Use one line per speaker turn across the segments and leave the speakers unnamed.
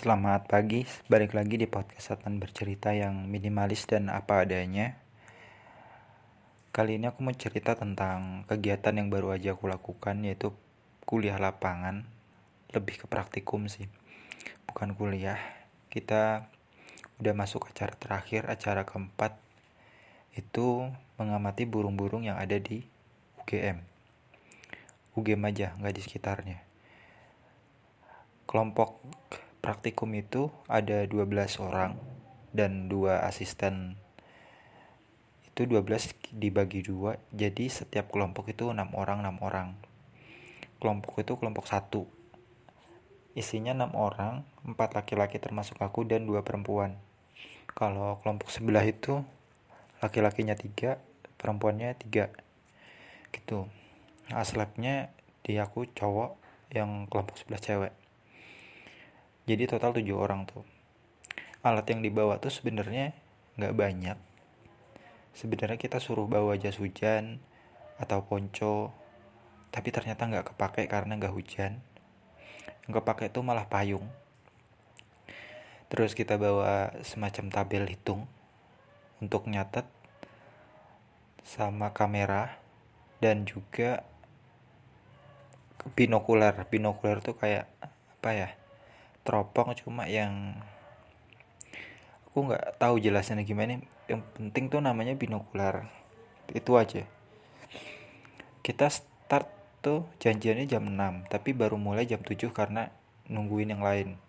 Selamat pagi, balik lagi di podcast Satan bercerita yang minimalis dan apa adanya. Kali ini aku mau cerita tentang kegiatan yang baru aja aku lakukan yaitu kuliah lapangan, lebih ke praktikum sih. Bukan kuliah. Kita udah masuk acara terakhir, acara keempat itu mengamati burung-burung yang ada di UGM. UGM aja, nggak di sekitarnya. Kelompok praktikum itu ada 12 orang dan dua asisten. Itu 12 dibagi dua jadi setiap kelompok itu enam orang enam orang. Kelompok itu kelompok satu. Isinya enam orang empat laki-laki termasuk aku dan dua perempuan. Kalau kelompok sebelah itu laki-lakinya tiga perempuannya tiga. Gitu. Nah slabnya di aku cowok yang kelompok sebelah cewek jadi total tujuh orang tuh. Alat yang dibawa tuh sebenarnya nggak banyak. Sebenarnya kita suruh bawa jas hujan atau ponco tapi ternyata nggak kepake karena nggak hujan. Yang kepake itu malah payung. Terus kita bawa semacam tabel hitung untuk nyatet sama kamera dan juga binokular. Binokular tuh kayak apa ya teropong cuma yang aku nggak tahu jelasnya gimana. Yang penting tuh namanya binokular. Itu aja. Kita start tuh janjiannya jam 6 tapi baru mulai jam 7 karena nungguin yang lain.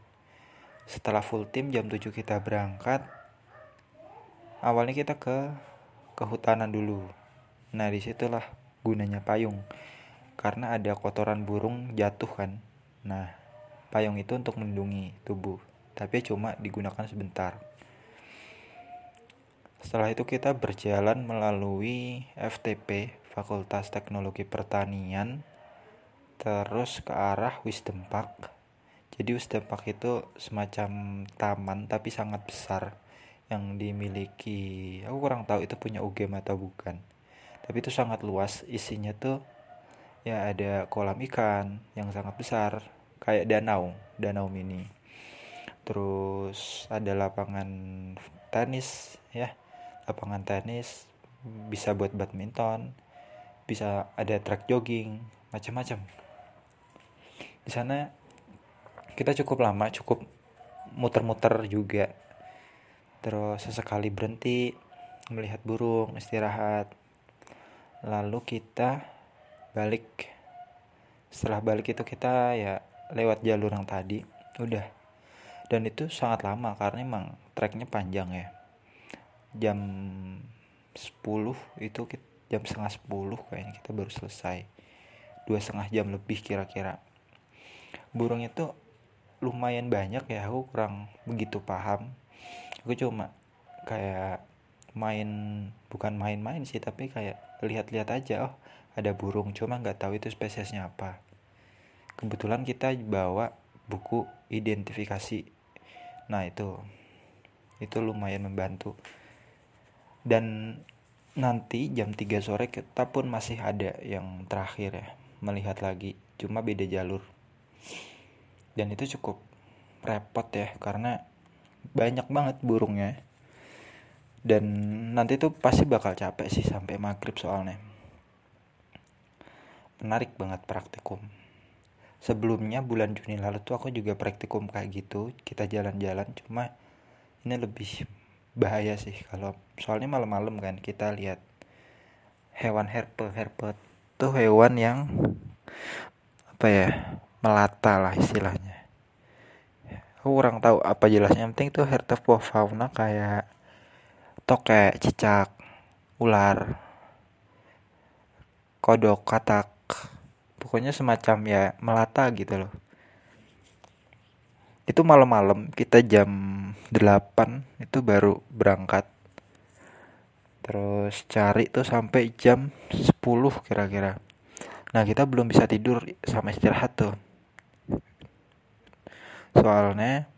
Setelah full tim jam 7 kita berangkat. Awalnya kita ke kehutanan dulu. Nah di situlah gunanya payung. Karena ada kotoran burung jatuh kan. Nah payung itu untuk melindungi tubuh, tapi cuma digunakan sebentar. Setelah itu kita berjalan melalui FTP, Fakultas Teknologi Pertanian, terus ke arah Wisdom Park. Jadi Wisdom Park itu semacam taman tapi sangat besar yang dimiliki, aku kurang tahu itu punya UGM atau bukan. Tapi itu sangat luas, isinya tuh ya ada kolam ikan yang sangat besar, kayak danau danau mini. Terus ada lapangan tenis ya. Lapangan tenis bisa buat badminton bisa ada track jogging macam-macam. Di sana kita cukup lama cukup muter-muter juga. Terus sesekali berhenti melihat burung istirahat. Lalu kita balik. Setelah balik itu kita ya lewat jalur yang tadi udah. Dan itu sangat lama karena emang treknya panjang ya. Jam 10 itu jam setengah 10 kayaknya kita baru selesai. Dua setengah jam lebih kira-kira. Burung itu lumayan banyak ya aku kurang begitu paham. Aku cuma kayak main bukan main-main sih tapi kayak lihat-lihat aja oh ada burung. Cuma nggak tahu itu spesiesnya apa kebetulan kita bawa buku identifikasi. Nah itu. Itu lumayan membantu. Dan nanti jam 3 sore kita pun masih ada yang terakhir ya melihat lagi. Cuma beda jalur. Dan itu cukup repot ya karena banyak banget burungnya. Dan nanti tuh pasti bakal capek sih sampai maghrib soalnya. Menarik banget praktikum sebelumnya bulan Juni lalu tuh aku juga praktikum kayak gitu. Kita jalan-jalan cuma ini lebih bahaya sih kalau soalnya malam-malam kan kita lihat hewan herpe herpe tuh hewan yang apa ya melata lah istilahnya. Aku kurang tahu apa jelasnya yang penting tuh fauna kayak tokek cicak ular kodok katak pokoknya semacam ya melata gitu loh. Itu malam-malam kita jam 8 itu baru berangkat. Terus cari tuh sampai jam 10 kira-kira. Nah kita belum bisa tidur sama istirahat tuh. Soalnya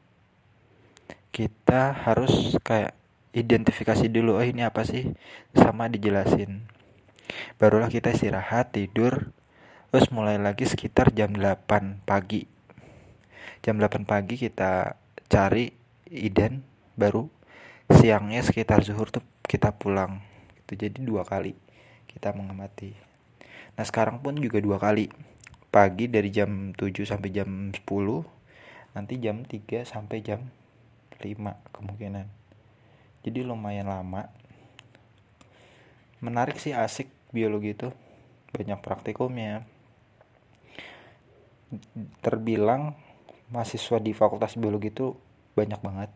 kita harus kayak identifikasi dulu oh ini apa sih? Sama dijelasin. Barulah kita istirahat tidur terus mulai lagi sekitar jam 8 pagi. Jam 8 pagi kita cari idan baru. Siangnya sekitar zuhur tuh kita pulang. Itu jadi dua kali kita mengamati. Nah sekarang pun juga dua kali. Pagi dari jam 7 sampai jam 10 nanti jam 3 sampai jam 5 kemungkinan. Jadi lumayan lama. Menarik sih asik biologi itu. Banyak praktikumnya terbilang mahasiswa di fakultas biologi itu banyak banget.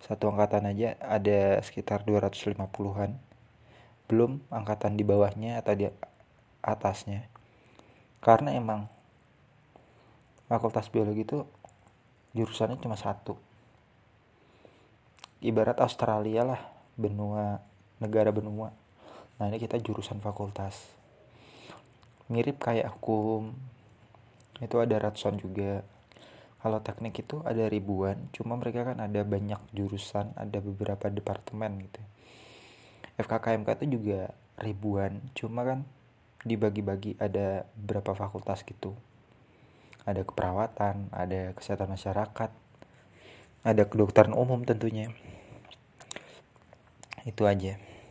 Satu angkatan aja ada sekitar 250-an belum angkatan di bawahnya atau di atasnya. Karena emang fakultas biologi itu jurusannya cuma satu. Ibarat Australia lah benua negara benua. Nah ini kita jurusan fakultas. Mirip kayak hukum itu ada ratusan juga. Kalau teknik itu ada ribuan cuma mereka kan ada banyak jurusan ada beberapa departemen gitu. FKKMK itu juga ribuan cuma kan dibagi-bagi ada beberapa fakultas gitu. Ada keperawatan ada kesehatan masyarakat ada kedokteran umum tentunya. Itu aja